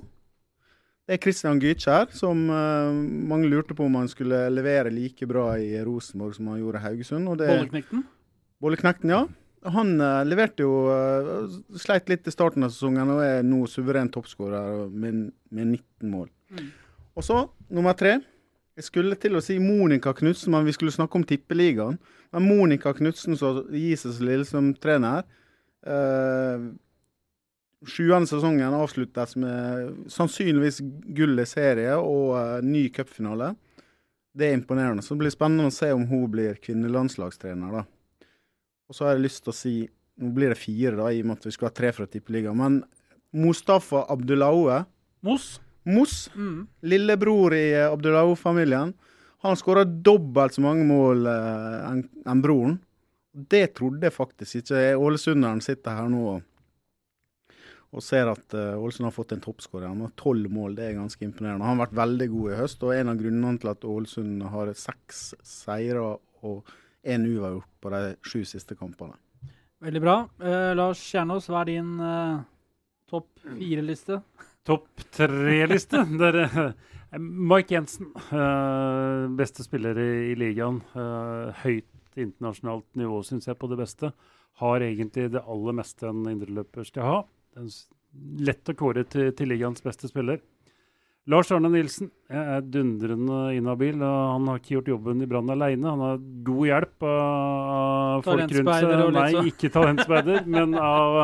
det er Christian Gytkjær, som uh, mange lurte på om han skulle levere like bra i Rosenborg som han gjorde i Haugesund. Bolleknekten? Bolleknekten, ja. Han uh, leverte jo uh, Sleit litt i starten av sesongen og er nå suveren toppskårer med, med 19 mål. Mm. Og så, nummer tre jeg skulle til å si Monica Knutsen, men vi skulle snakke om Tippeligaen. Men Monica Knutsen som gis Lille som trener eh, Sjuende sesongen avsluttes med sannsynligvis gull i serie og uh, ny cupfinale. Det er imponerende. Så det blir spennende å se om hun blir kvinnelandslagstrener. da. Og så har jeg lyst til å si Nå blir det fire, da, i og med at vi skulle ha tre fra Tippeligaen. Men Mustafa Abdullaue Mos? Moss, mm. lillebror i uh, Abdullaho-familien, han skåra dobbelt så mange mål uh, enn en broren. Det trodde jeg faktisk ikke. Ålesunderen sitter her nå og, ser at uh, Ålesund har fått en toppskårer. Han har tolv mål, det er ganske imponerende. Han har vært veldig god i høst, og en av grunnene til at Ålesund har seks seire og én uavgjort på de sju siste kampene. Veldig bra. Uh, Lars Kjernås, hva er din uh, topp fire-liste? Topp tre-liste. Mike Jensen, uh, beste spiller i, i ligaen. Uh, høyt internasjonalt nivå, syns jeg, på det beste. Har egentlig det aller meste en indreløper skal ha. Lett å kåre til, til ligaens beste spiller. Lars Arne Nilsen jeg er dundrende inhabil. Han har ikke gjort jobben i Brann alene. Han har god hjelp av folk rundt seg. Nei, ikke talentspeider, men av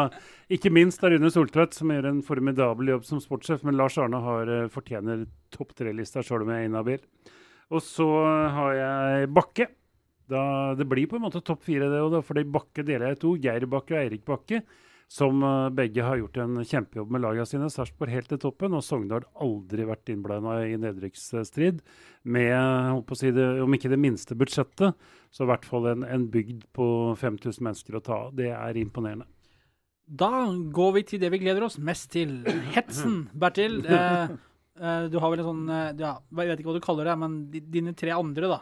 ikke minst er Rune Soltvedt, som gjør en formidabel jobb som sportssjef. Men Lars Arne har, uh, fortjener topp tre-lista, sjøl om jeg er inhabil. Og så har jeg Bakke. Da, det blir på en måte topp fire, det òg, fordi Bakke deler jeg i to. Geir Bakke og Eirik Bakke. Som uh, begge har gjort en kjempejobb med lagene sine. Sarpsborg helt til toppen, og Sogndal aldri vært innblanda i nedrykksstrid. Med, si det, om ikke det minste budsjettet, så i hvert fall en, en bygd på 5000 mennesker å ta av. Det er imponerende. Da går vi til det vi gleder oss mest til. Hetsen. Bertil, eh, eh, du har vel en sånn eh, ja, Jeg vet ikke hva du kaller det, men di- dine tre andre, da.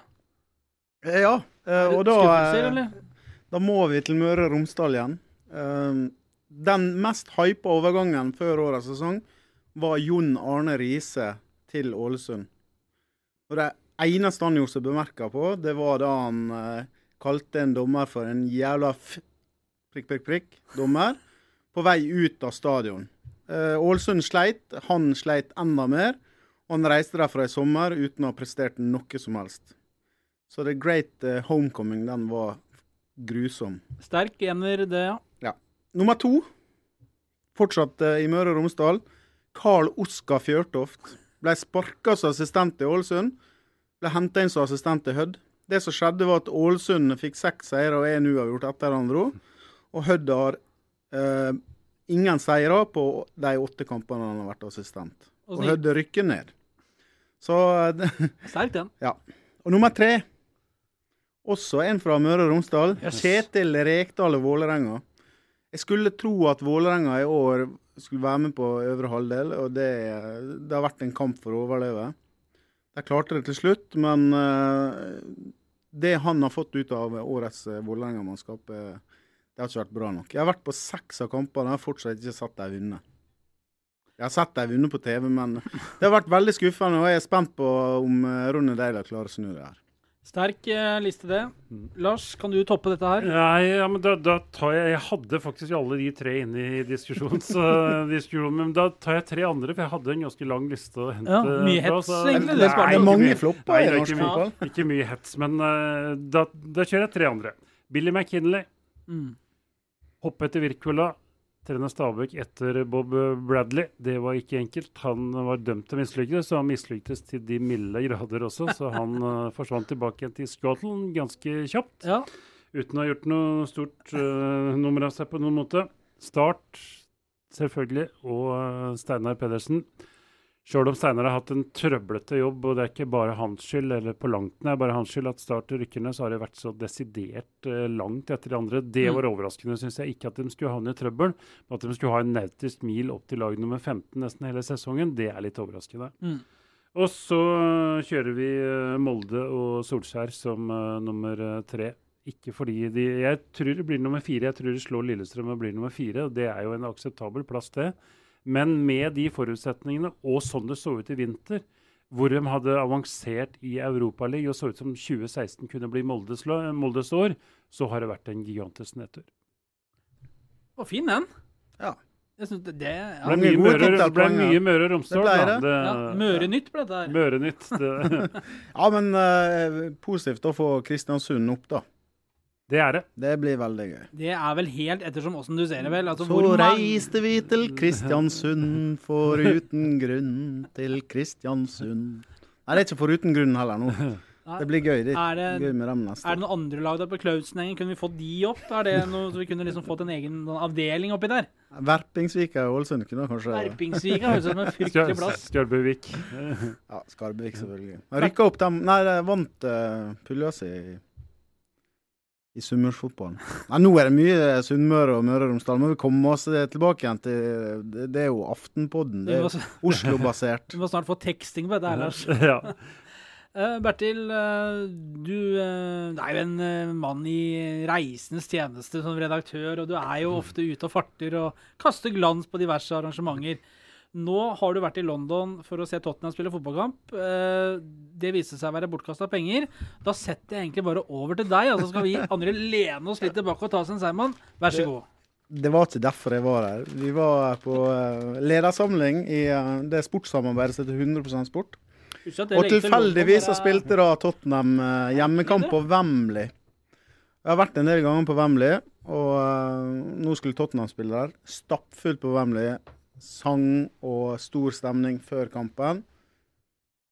Eh, Ja, eh, og da, Skuffelser, eh, eller? da må vi til Møre og Romsdal igjen. Eh, Den mest hypa overgangen før årets sesong var Jon Arne Riise til Ålesund. Og Det eneste han gjorde seg bemerka på, det var da han eh, kalte en dommer for en jævla f... prikk, prikk, prikk dommer på vei ut av stadion. Eh, Ålesund sleit, han sleit enda mer. Og han reiste derfra i sommer uten å ha prestert noe som helst. Så The Great eh, Homecoming, den var grusom. Sterk ener, det, ja. Nummer to, fortsatt eh, i Møre og Romsdal. Carl Oskar Fjørtoft. Ble sparka som assistent i Ålesund. Ble henta inn som assistent i Hødd. Det som skjedde, var at Ålesund fikk seks seire og én uavgjort etter han dro. Og Hødd har eh, ingen seire på de åtte kampene han har vært assistent. Og Og Hødd rykker ned. Så Sterkt, den. Ja. Og nummer tre, også en fra Møre og Romsdal. Yes. Kjetil Rekdal og Vålerenga. Jeg skulle tro at Vålerenga i år skulle være med på øvre halvdel, og det, det har vært en kamp for å overleve. De klarte det til slutt, men eh, det han har fått ut av årets Vålerenga-mannskap, eh, det har ikke vært bra nok. Jeg har vært på seks av kampene og har fortsatt ikke sett dem vinne. Jeg har sett dem vinne på TV, men det har vært veldig skuffende, og jeg er spent på om uh, Ronny Deila klarer å snu det her. Sterk eh, liste, det. Lars, kan du toppe dette her? Nei, ja, men da, da tar jeg Jeg hadde faktisk alle de tre inne i eh, diskusjonen, men da tar jeg tre andre, for jeg hadde en ganske lang liste å hente. Ja, mye fra, hets, så- egentlig, Det, nei, det er mange flopper i norsk fotball. ikke mye hets, men uh, da, da kjører jeg tre andre. Billy McKinley, Mm. Hoppe etter Wirkola, trene Stabæk etter Bob Bradley. Det var ikke enkelt. Han var dømt til å mislykkes, så han mislyktes til de milde grader også. Så han eh, forsvant tilbake til Scotland ganske kjapt. Ja. Uten å ha gjort noe stort uh, nummer av seg på noen måte. Start, selvfølgelig, og eh, Steinar Pedersen. Sjøl om Steinar har hatt en trøblete jobb, og det er ikke bare hans skyld, eller på langt nær bare hans skyld at Start rykker ned, så har det vært så desidert eh, langt etter de andre. Det Mm. var overraskende, syns jeg. Ikke at de skulle havne i trøbbel, men at de skulle ha en nautisk mil opp til lag nummer 15 nesten hele sesongen, det er litt overraskende. Mm. Og så øh, kjører vi øh, Molde og Solskjær som uh, nummer tre. Ikke fordi de Jeg tror det blir nummer fire. Jeg tror de slår Lillestrøm og blir nummer fire. Det er jo en akseptabel plass, det. Men med de forutsetningene, og sånn det så ut i vinter, hvor de hadde avansert i Europaligaen og så ut som 2016 kunne bli Moldes, Moldes år, så har det vært en gigantisk nedtur. Var fin, den. Ja. Jeg synes det, det Det ja. ble mye Møre, det ble mye Møre og Romsdal. Det det. Det- ja. Mørenytt ble dette her. Mørenytt. Det, Ja, men uh, positivt å få Kristiansund opp, da. Det er det. Det blir veldig gøy. Det er vel helt ettersom åssen du ser det, vel. Altså, Så hvor reiste vi til Kristiansund foruten grunn til Kristiansund. Nei, det er ikke foruten grunn heller nå. Det blir gøy. Det Er det, gøy med dem neste. er det noen andre lag der på Klausenengen? Kunne vi fått de opp? Er det noe så vi kunne liksom fått en egen avdeling oppi der? Verpingsvika og Ålesund kunne kanskje Verpingsvika høres ut som en fryktelig plass. Skarbøvik. Ja, Skarbevik, selvfølgelig. Rykka opp dem Nei, de vant uh, pulja i, i sunnmørsfotballen. Nei, nå er det mye Sunnmøre og Møre og Romsdal. Må vi komme oss eh, tilbake igjen til Det, det er jo Aftenpodden. Det er Oslo-basert. vi må snart få teksting på dette Lars. ja. Uh, Bertil, uh, du uh, er jo en mann i reisens tjeneste som redaktør, og du er jo ofte ute og farter og kaster glans på diverse arrangementer. Nå har du vært i London for å se Tottenham spille fotballkamp. Eh, Det viste seg å være bortkasta penger. Da setter jeg egentlig bare over til deg, og så skal vi andre lene oss litt tilbake og ta oss en seigmann. Vær så god. Det var ikke derfor jeg var her. Vi var på uh, ledersamling i eh, det sportssamarbeidet som heter 100% Sport. Det Og tilfeldigvis så spilte da Tottenham eh, hjemmekamp på Wembley. Jeg har vært en del ganger på Wembley, og eh, nå skulle Tottenham spille der. Stappfullt på Wembley. Sang og stor stemning før kampen.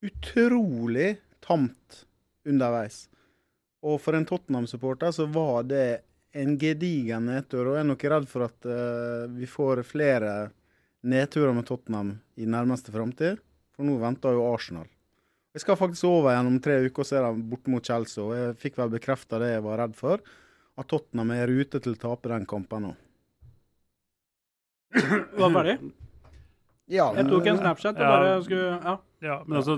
Utrolig tamt underveis. Og for en Tottenham-supporter så var det en gedigen nedtur, og jeg er nok redd for at uh, vi får flere nedturer med Tottenham i nærmeste framtid. For nå venter jo Arsenal. Jeg skal faktisk over igjen om tre uker og se dem bort mot Chelsea. og Jeg fikk vel bekrefta det jeg var redd for, at Tottenham er i rute til å tape den kampen nå. Var ferdig? Ja, Jeg tok en Snapchat og bare skulle Ja. Ja, men altså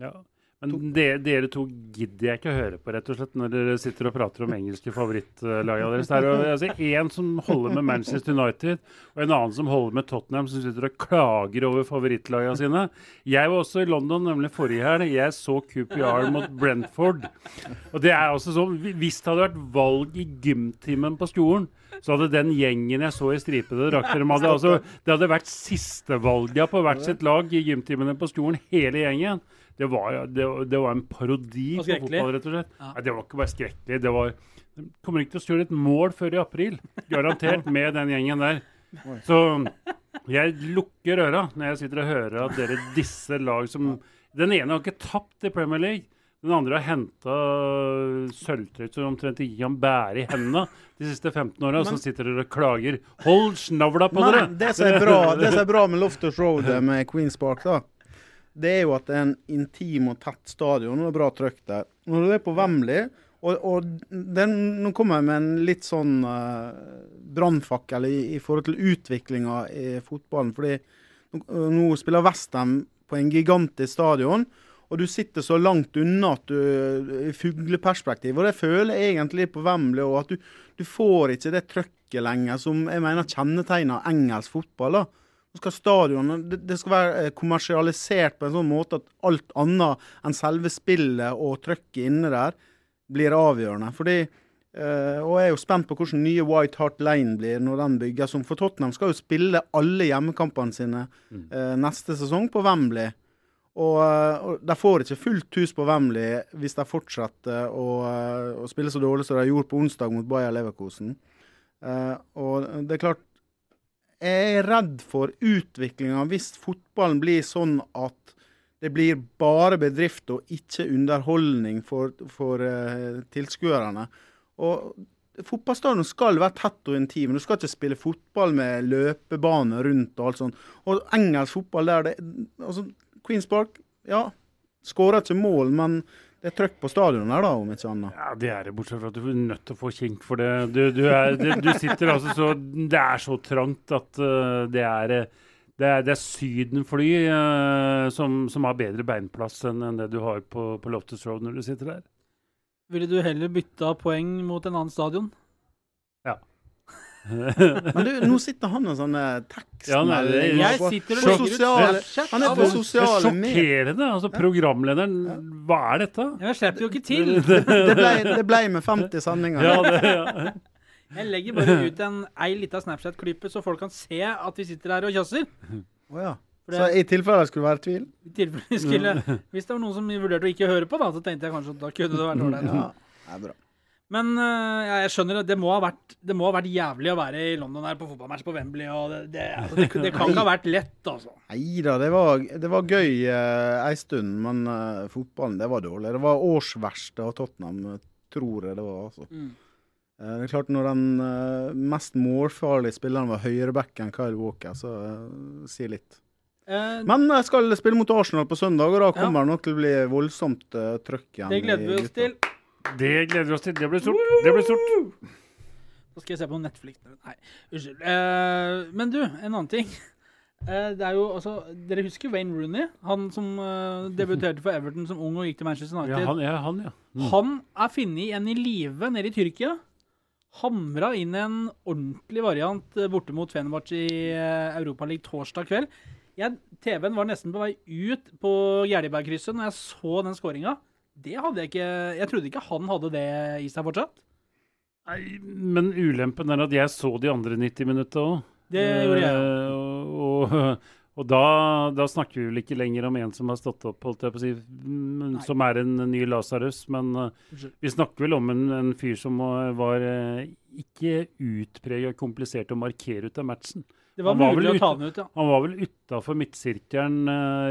ja. Men dere, dere to gidder jeg ikke å høre på, rett og slett, når dere sitter og prater om engelske favorittlagene deres. Det er altså, en som holder med Manchester United, og en annen som holder med Tottenham, som sitter og klager over favorittlagene sine. Jeg var også i London, nemlig forrige helg. Jeg så QPR mot Brentford. Og det er altså sånn, Hvis det hadde vært valg i gymtimen på skolen, så hadde den gjengen jeg så i stripede drakter de hadde, altså, Det hadde vært sistevalga på hvert sitt lag i gymtimene på skolen, hele gjengen. Det var, det, det var en parodi Og på fotball, rett og slett. Ja. Nei, det var ikke bare skrekkelig. Det var de kommer ikke til å skjule et mål før i april. Garantert med den gjengen der. Så jeg lukker øra når jeg sitter og hører at dere disser lag som Den ene har ikke tapt i Premier League. Den andre har henta sølvtrøyt som omtrent i kan bære i hendene de siste 15 åra. Så sitter dere og klager. Hold snavla på dere! Det som er bra, det som er bra med Loftus Road med Queens Park, da, det er jo at det er en intim og tett stadion og bra trøkk der. Når du er på Wembley og, og den, Nå kommer jeg med en litt sånn uh, brannfakkel i, i forhold til utviklinga i fotballen. fordi nå, nå spiller Westham på en gigantisk stadion. Og du sitter så langt unna at du i fugleperspektiv. Og det føler jeg egentlig på Wembley òg. At du, du får ikke det trøkket lenger som jeg mener kjennetegner engelsk fotball. da. Skal stadionet det, det skal være eh, kommersialisert på en sånn måte at alt annet enn selve spillet og trøkket inne der blir avgjørende. Fordi Uh, Og jeg er jo spent på hvordan nye White Hart Lane blir når den bygges om. For Tottenham skal jo spille alle hjemmekampene sine eh, neste sesong på Wembley. Og, og de får ikke fullt hus på Wembley hvis de fortsetter å, å spille så dårlig som de gjorde på onsdag mot Bayer Leverkosen. Uh, og det er klart Jeg er redd for utviklinga hvis fotballen blir sånn at det blir bare bedrift og ikke underholdning for, for uh, tilskuerne. Og Fotballstadion skal være tett og intim. Du skal ikke spille fotball med løpebane rundt og alt sånt. Og engelsk fotball der det, altså, Queens Park, ja, skårer ikke mål, men det er trøkk på stadionet her, da, om ikke annet. Ja, det er det, bortsett fra at du er nødt til å få kink for det. Du, du, er, du, du sitter altså så Det er så trangt at uh, det er det er, det er Sydenfly uh, som, som har bedre beinplass enn enn det du har på, på Loftus Road når du sitter der. Ville du heller bytta poeng mot en annen stadion? Men du, nå sitter han og sånne Ja, nei, det- Jeg på- sitter og på legger sosiale, ut Han er på er sosiale medier. sjokkerende. altså Programlederen, hva er dette? Jeg slipper jo ikke til. Det ble, det ble med 50 sendinger. Ja, det, ja. Jeg legger bare ut en ei lita Snapchat-klype, så folk kan se at vi sitter her og kjasser. Oh, ja. Det, Så i tilfelle det skulle være tvil? i tilfelle skulle skulle, Hvis det var noen som vurderte å ikke høre på, da, så tenkte jeg kanskje at da kunne det vært ålreit. Ja, det er bra. Men øh, ja, jeg skjønner det må, ha vært, det må ha vært jævlig å være i London her på fotballmatch på Wembley. Det, det, altså, det, kan ikke ha vært lett, altså. Nei da, det var, det var gøy eh, ei stund, men eh, fotballen det var dårlig. Det var årsverste av Tottenham, eh, tror jeg det var. altså. Mm. Eh, det er klart Når den eh, mest målfarlige spilleren var høyrebacken Kyle Walker, så sier litt. Eh, Men jeg skal spille mot Arsenal på søndag, og da Ja. kommer det nok til å bli voldsomt trøkk igjen. det gleder vi oss til. Det gleder vi oss til. Det blir stort. Det blir stort. Da skal jeg se på Netflix. Nei, unnskyld. Uh, men du, en annen ting. Uh, det er jo, altså, Dere husker Wayne Rooney? Han som uh, debuterte for Everton som ung og gikk til Manchester United. Ja, han, ja, han, ja. Mm. Han er funnet igjen i live nede i Tyrkia. Hamra inn en ordentlig variant borte mot Fenerbahçe i Europaligaen torsdag kveld. TV-en var nesten på vei ut på Gjerdebergkrysset når jeg så den skåringa. Det hadde jeg ikke Jeg trodde ikke han hadde det i seg fortsatt. Nei, men ulempen er at jeg så de andre 90 minutta òg. Det gjorde jeg. Og, og da, da snakker vi vel ikke lenger om en som har stått opp, holdt jeg på å si, men, Nei. som er en ny Lasarus. Men uh, vi snakker vel om en, en fyr som var, var eh, ikke utpreget komplisert å markere ut av matchen. Det var Han var mulig vel å ta den ut, ja. Han var vel utafor midtsirkelen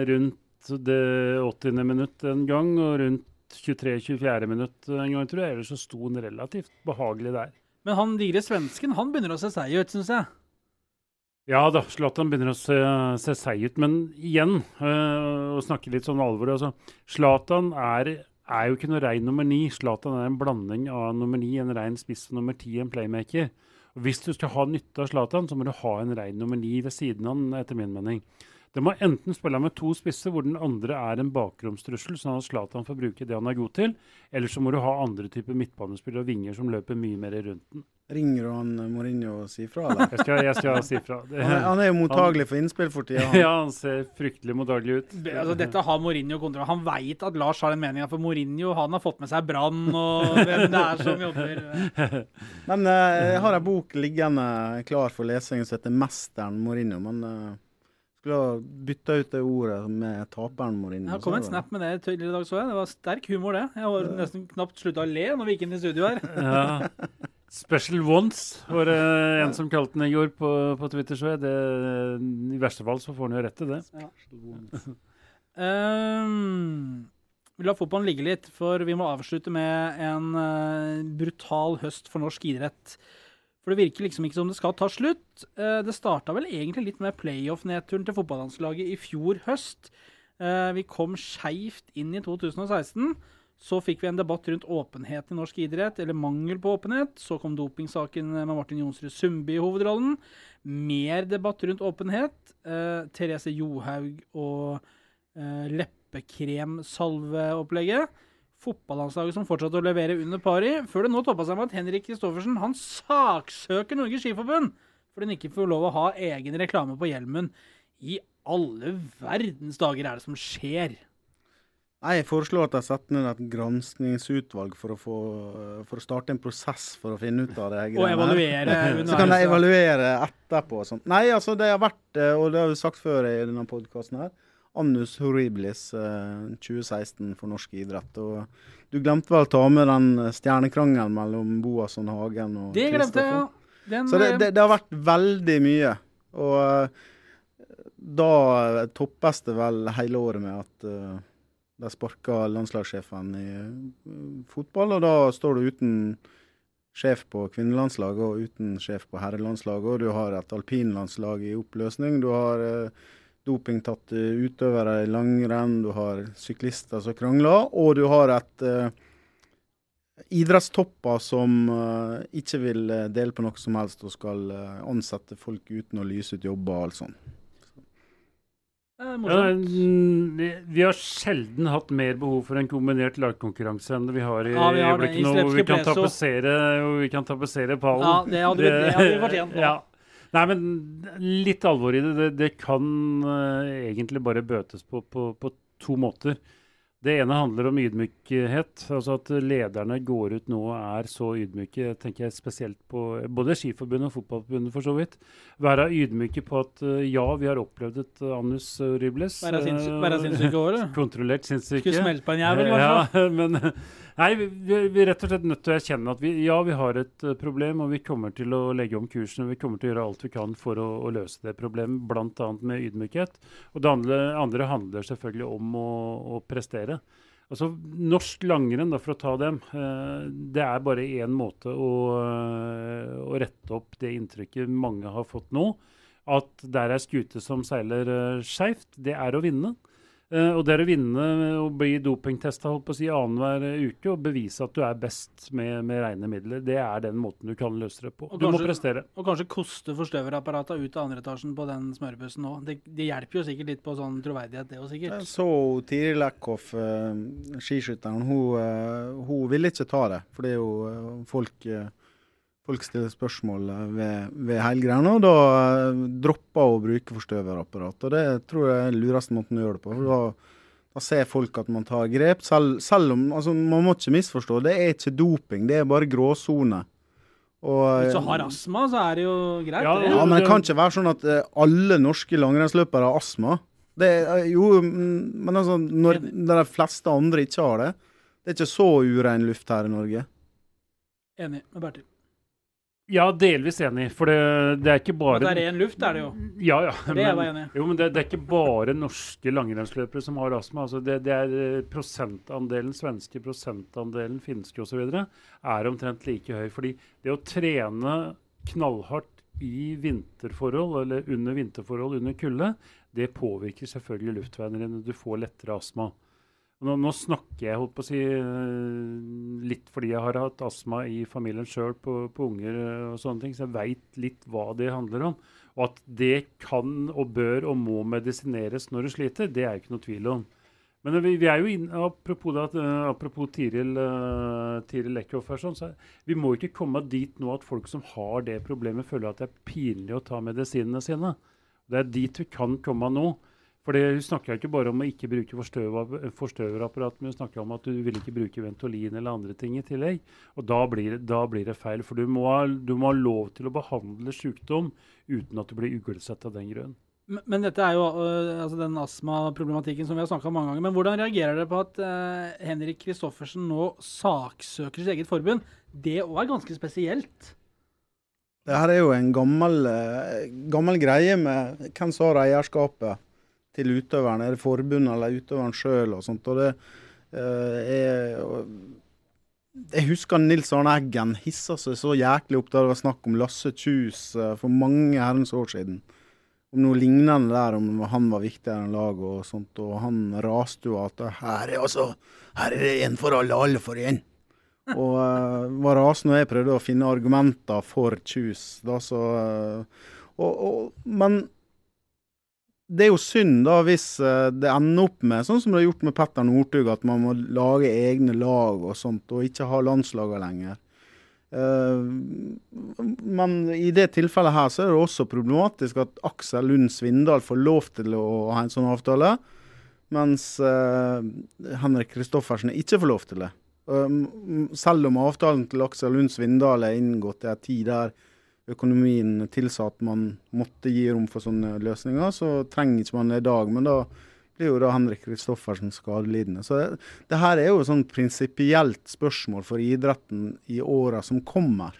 rundt det 80. minutt en gang, og rundt 23-24. minutt en gang, tror jeg. Ellers så sto han relativt behagelig der. Men han digre svensken han begynner å se seig ut, syns jeg. Ja da, Zlatan begynner å se, se seig ut. Men igjen, øh, å snakke litt sånn alvor altså, Zlatan er, er jo ikke noe rein nummer ni. Zlatan er en blanding av nummer ni, en rein spiss og nummer ti, en playmaker. Og Hvis du skal ha nytte av Zlatan, så må du ha en rein nummer ni ved siden av han, etter min mening. Det må enten spille med to spisser hvor den andre er en bakromstrussel, sånn at Zlatan får bruke det han er god til, eller så må du ha andre typer midtbanespillere og vinger som løper mye mer rundt den. Ringer du han eh, Mourinho og sier fra, eller? Jeg skal, jeg skal si fra. Det, Han er, han er jo mottagelig for innspill for tida. ja, han ser fryktelig mottagelig ut. Det- Altså, dette har Mourinho kontroll Han veit at Lars har den meninga, for Mourinho han har fått med seg Brann og hvem det er som jobber. Men eh, jeg har ei bok liggende klar for lesing som heter 'Mesteren Mourinho'. Men uh, skulle ha bytta ut det ordet med 'taperen Mourinho'. Det kom en snap med det tidligere i dag, så jeg. Det var sterk humor, det. Jeg har nesten knapt slutta å le når vi gikk inn i studio her. Ja. Special ones var det en som kalte den i går på, på Twitter. Så jeg. Det, I verste fall så får han jo rett til det. Um, vi lar fotballen ligge litt, for vi må avslutte med en uh, brutal høst for norsk idrett. For det virker liksom ikke som det skal ta slutt. Eh, det starta vel egentlig litt med playoff-nedturen til fotballandslaget i fjor høst. Eh, vi kom skeivt inn i 2016. Så fikk vi en debatt rundt åpenhet i norsk idrett, eller mangel på åpenhet. Så kom dopingsaken med Martin Jonsrud Sundby i hovedrollen. Mer debatt rundt åpenhet. Eh, Therese Johaug og leppekrem-salveopplegget. Fotballandslaget som fortsatte å levere under pari, før det nå toppa seg med at Henrik Kristoffersen han saksøker Norges Skiforbund fordi han ikke får lov å ha egen reklame på hjelmen. I alle verdens dager er det som skjer? Jeg foreslår at de setter ned et granskningsutvalg for å, få, for å starte en prosess for å finne ut av det. Og evaluere Så kan de evaluere etterpå. og Sånt. Nei, altså det har vært, eh, og det har vi sagt før i denne podkasten her, annus horribilis eh, 2016 for norsk idrett. Og du glemte vel å ta med den stjernekrangelen mellom Boasson Hagen og Det glemte jeg, ja. Den, Så det, eh, det, det har vært veldig mye. Og eh, da toppes det vel hele året med at eh, de sparka landslagssjefen i eh, fotball, og da står du uten sjef på kvinnelandslaget og uten sjef på herrelandslaget, og du har et alpinlandslag i oppløsning. Du har eh, dopingtatte utøvere i langrenn, du har syklister som krangler, og du har et eh, idrettstopper som uh, ikke vil eh, dele på noe som helst og skal uh, ansette folk uten å lyse ut jobber og alt sånt. Ja, vi, har sjelden hatt mer behov for en kombinert lagkonkurranse enn vi har i Ja, vi har øyeblikket nå. Hvor vi kan tapetsere pallen. Ja, det hadde vi, det hadde vi fortjent nå. Ja. Nei, men litt alvor i det. Det, det kan uh, egentlig bare bøtes på, på, på to måter. Det ene handler om ydmykhet. altså At lederne går ut nå og er så ydmyke. tenker jeg spesielt på både Skiforbundet og Fotballforbundet, for så vidt. Være ydmyke på at eh, ja, vi har opplevd et annus horribilis. Være sinnssyke eh, være sinnssyk over det. Kontrollert sinnssyke. Skulle smelt på en jævel, kanskje. Ja, men nei, vi, vi er rett og slett nødt til å erkjenne at vi, ja, vi har et eh, problem, og vi kommer til å legge om kursen. og Vi kommer til å gjøre alt vi kan for å, å løse det problemet, bl.a. med ydmykhet. Og det andre, andre handler selvfølgelig om å, å prestere. Altså, Norsk langrenn, da, for å ta dem, eh, det er bare én måte å, eh, å rette opp det inntrykket mange har fått nå. At der er skute som seiler uh, skeivt. Det er å vinne. Eh, og det er å vinne og bli dopingtesta si, annenhver uke og bevise at du er best med, med rene midler. Det er den måten du kan løse det på. Og Du må prestere. Og kanskje koste forstøverapparata ut av andre etasjen på den smørbussen òg. Det, det hjelper jo sikkert litt på sånn troverdighet, det òg Jeg sikkert. så Tiril Eckhoff, eh, skiskytteren, hun, eh, hun ville ikke ta det. For det er jo folk Folk stiller spørsmål eh, ved, ved hele greia, og da uh, dropper hun å bruke forstøverapparat. Og det tror jeg er den lureste måten å gjøre det på. for da, da ser folk at man tar grep. Selv, selv om altså, Man må ikke misforstå, det er ikke doping, det er bare gråsone. Og, Hvis du har astma, så er det jo greit. Ja, det. ja, men det kan ikke være sånn at eh, alle norske langrennsløpere har astma. Det, jo, mm, men altså, når, når de fleste andre ikke har det Det er ikke så urein luft her i Norge. Enig med Bertil. Ja, delvis enig. For det, det er ikke bare bare det er ren luft, er det jo. Ja, ja. Det er jeg enig i. jo, men det, det er ikke bare norske langrennsløpere som har astma. Altså det, det er eh, prosentandelen, svenske prosentandelen, finske osv. er omtrent like høy. Fordi det å trene knallhardt i vinterforhold, eller under vinterforhold, under kulde, det påvirker selvfølgelig luftveiene dine. Du får lettere astma. Nå, nå, snakker jeg holdt på å si eh, litt fordi jeg har hatt astma i familien sjøl på, på, unger eh, og sånne ting, så jeg veit litt hva det handler om. Og at det kan og bør og må medisineres når du sliter, det er jeg ikke noe tvil om. Men vi, vi er jo inn, apropos, det, apropos Tiril, Tiril Eckhoff sånn, så vi må ikke komme dit nå at folk som har det problemet, føler at det er pinlig å ta medisinene sine. Det er dit vi kan komme nå. For Hun snakker ikke bare om å ikke bruke forstøverapparat, men hun snakker om at du vil ikke bruke Ventolin eller andre ting i tillegg. Og Da blir, da blir det feil. For du må, ha, du må, ha, lov til å behandle sykdom uten at du blir uglesett av den grunn. Men, men, dette er jo uh, altså den astmaproblematikken som vi har snakka om mange ganger. Men hvordan reagerer dere på at uh, Henrik Kristoffersen nå saksøker sitt eget forbund? Det òg er ganske spesielt. Det her er jo en gammel, uh, gammel greie med hvem som har eierskapet til utøveren? Er det forbundet eller utøveren sjøl og sånt? Og det uh, er Jeg husker Nils Arne Eggen hissa seg så jæklig opp da det var snakk om Lasse Kjus uh, for mange herrens år siden. Om noe lignende der, om han var viktigere enn laget og sånt. Og han raste jo at her er altså her er det en for alle, alle for én. Og uh, var rasende og jeg prøvde å finne argumenter for Kjus. Da, så, uh, og, og, men det er jo synd da hvis eh, det ender opp med, sånn som det har gjort med Petter Northug, at man må lage egne lag og sånt, og ikke ha landslagene lenger. Uh, men i det tilfellet her så er det også problematisk at Aksel Lund Svindal får lov til å ha en sånn avtale, mens uh, Henrik Kristoffersen ikke får lov til det. Selv om avtalen til Aksel Lund Svindal er inngått i en tid der økonomien tilsa at man måtte gi rom for sånne løsninger, så trenger ikke man det i dag. Men da blir jo da Henrik Kristoffersen skadelidende. Så det, det, her er jo et sånn prinsipielt spørsmål for idretten i åra som kommer.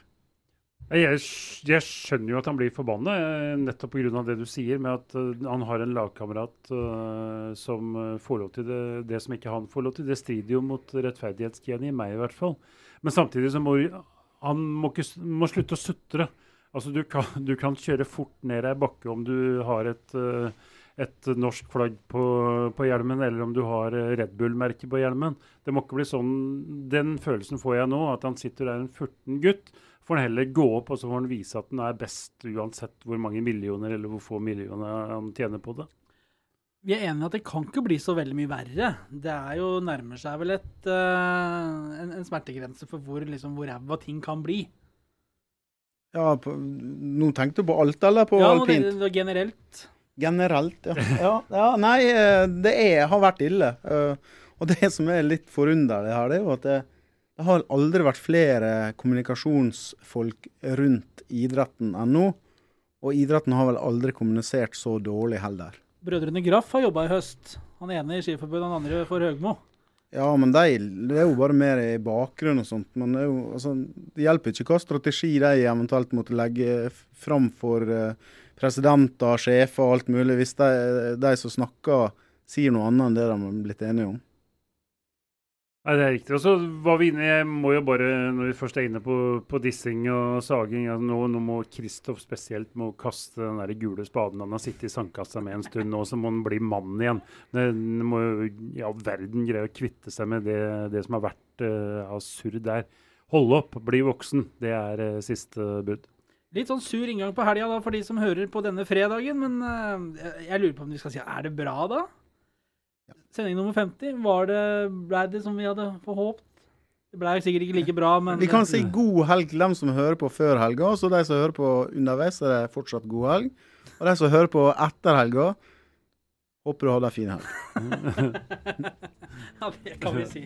Jeg, jeg, skjønner jo at han blir forbanna, eh, nettopp pga. det du sier, med at uh, han har en lagkamerat uh, som får lov til det, det som ikke han får lov til. Det strider jo mot rettferdighetsgenet i meg, i hvert fall. Men samtidig så må han må, ikke, må slutte å sutre. Altså, du kan, du kan, kjøre fort ned ei bakke om du har et, eh, et norsk flagg på, på, hjelmen, eller om du har eh, Red Bull-merket på hjelmen. Det må ikke bli sånn. Den følelsen får jeg nå, at han sitter der en 14 gutt. Får han heller gå opp og så får han vise at han er best, uansett hvor mange millioner eller hvor få millioner han tjener på det. Vi er enige at det kan ikke bli så veldig mye verre. Det er jo nærmer seg vel et, uh, en, en, smertegrense for hvor, liksom, ting kan bli. Ja, på, Nå tenkte du på alt, eller på ja, alpint? Ja, generelt. Generelt, ja. ja, ja nei, eh, det er, har vært ille. Eh, og det som er litt forunderlig her, det er jo at det, det har aldri vært flere kommunikasjonsfolk rundt idretten enn nå. Og idretten har vel aldri kommunisert så dårlig heller. Brødrene Graff har jobba i høst. Han ene i Skiforbundet, han andre for Høgmo. Ja, men de, det er jo bare mer i bakgrunnen og sånt. Men det, jo, altså, det hjelper ikke hva strategi de eventuelt måtte legge fram for uh, presidenter, sjefer og alt mulig, hvis de, de som snakker, sier noe annet enn det de har blitt enige om. Nei, Det er riktig. Og så var vi inne, Jeg må jo bare, når vi først er inne på, på dissing og saging altså nå, nå, må Kristoff spesielt må kaste den der gule spaden han har sittet i sandkassa med en stund nå, så må han bli mann igjen. Han må jo i all verden greie å kvitte seg med det, det som har vært uh, av surr der. Hold opp, bli voksen. Det er uh, siste bud. Litt sånn sur inngang på helga for de som hører på denne fredagen, men uh, jeg lurer på om vi skal si er det bra, da? Sending nummer 50. Var det, ble det som vi hadde forhåpt? Det ble sikkert ikke like bra, men Vi kan si god helg til dem som hører på før helga. Så de som hører på underveis, er det fortsatt god helg. Og de som hører på etter helga, håper du hadde en fin helg. ja, det kan vi si.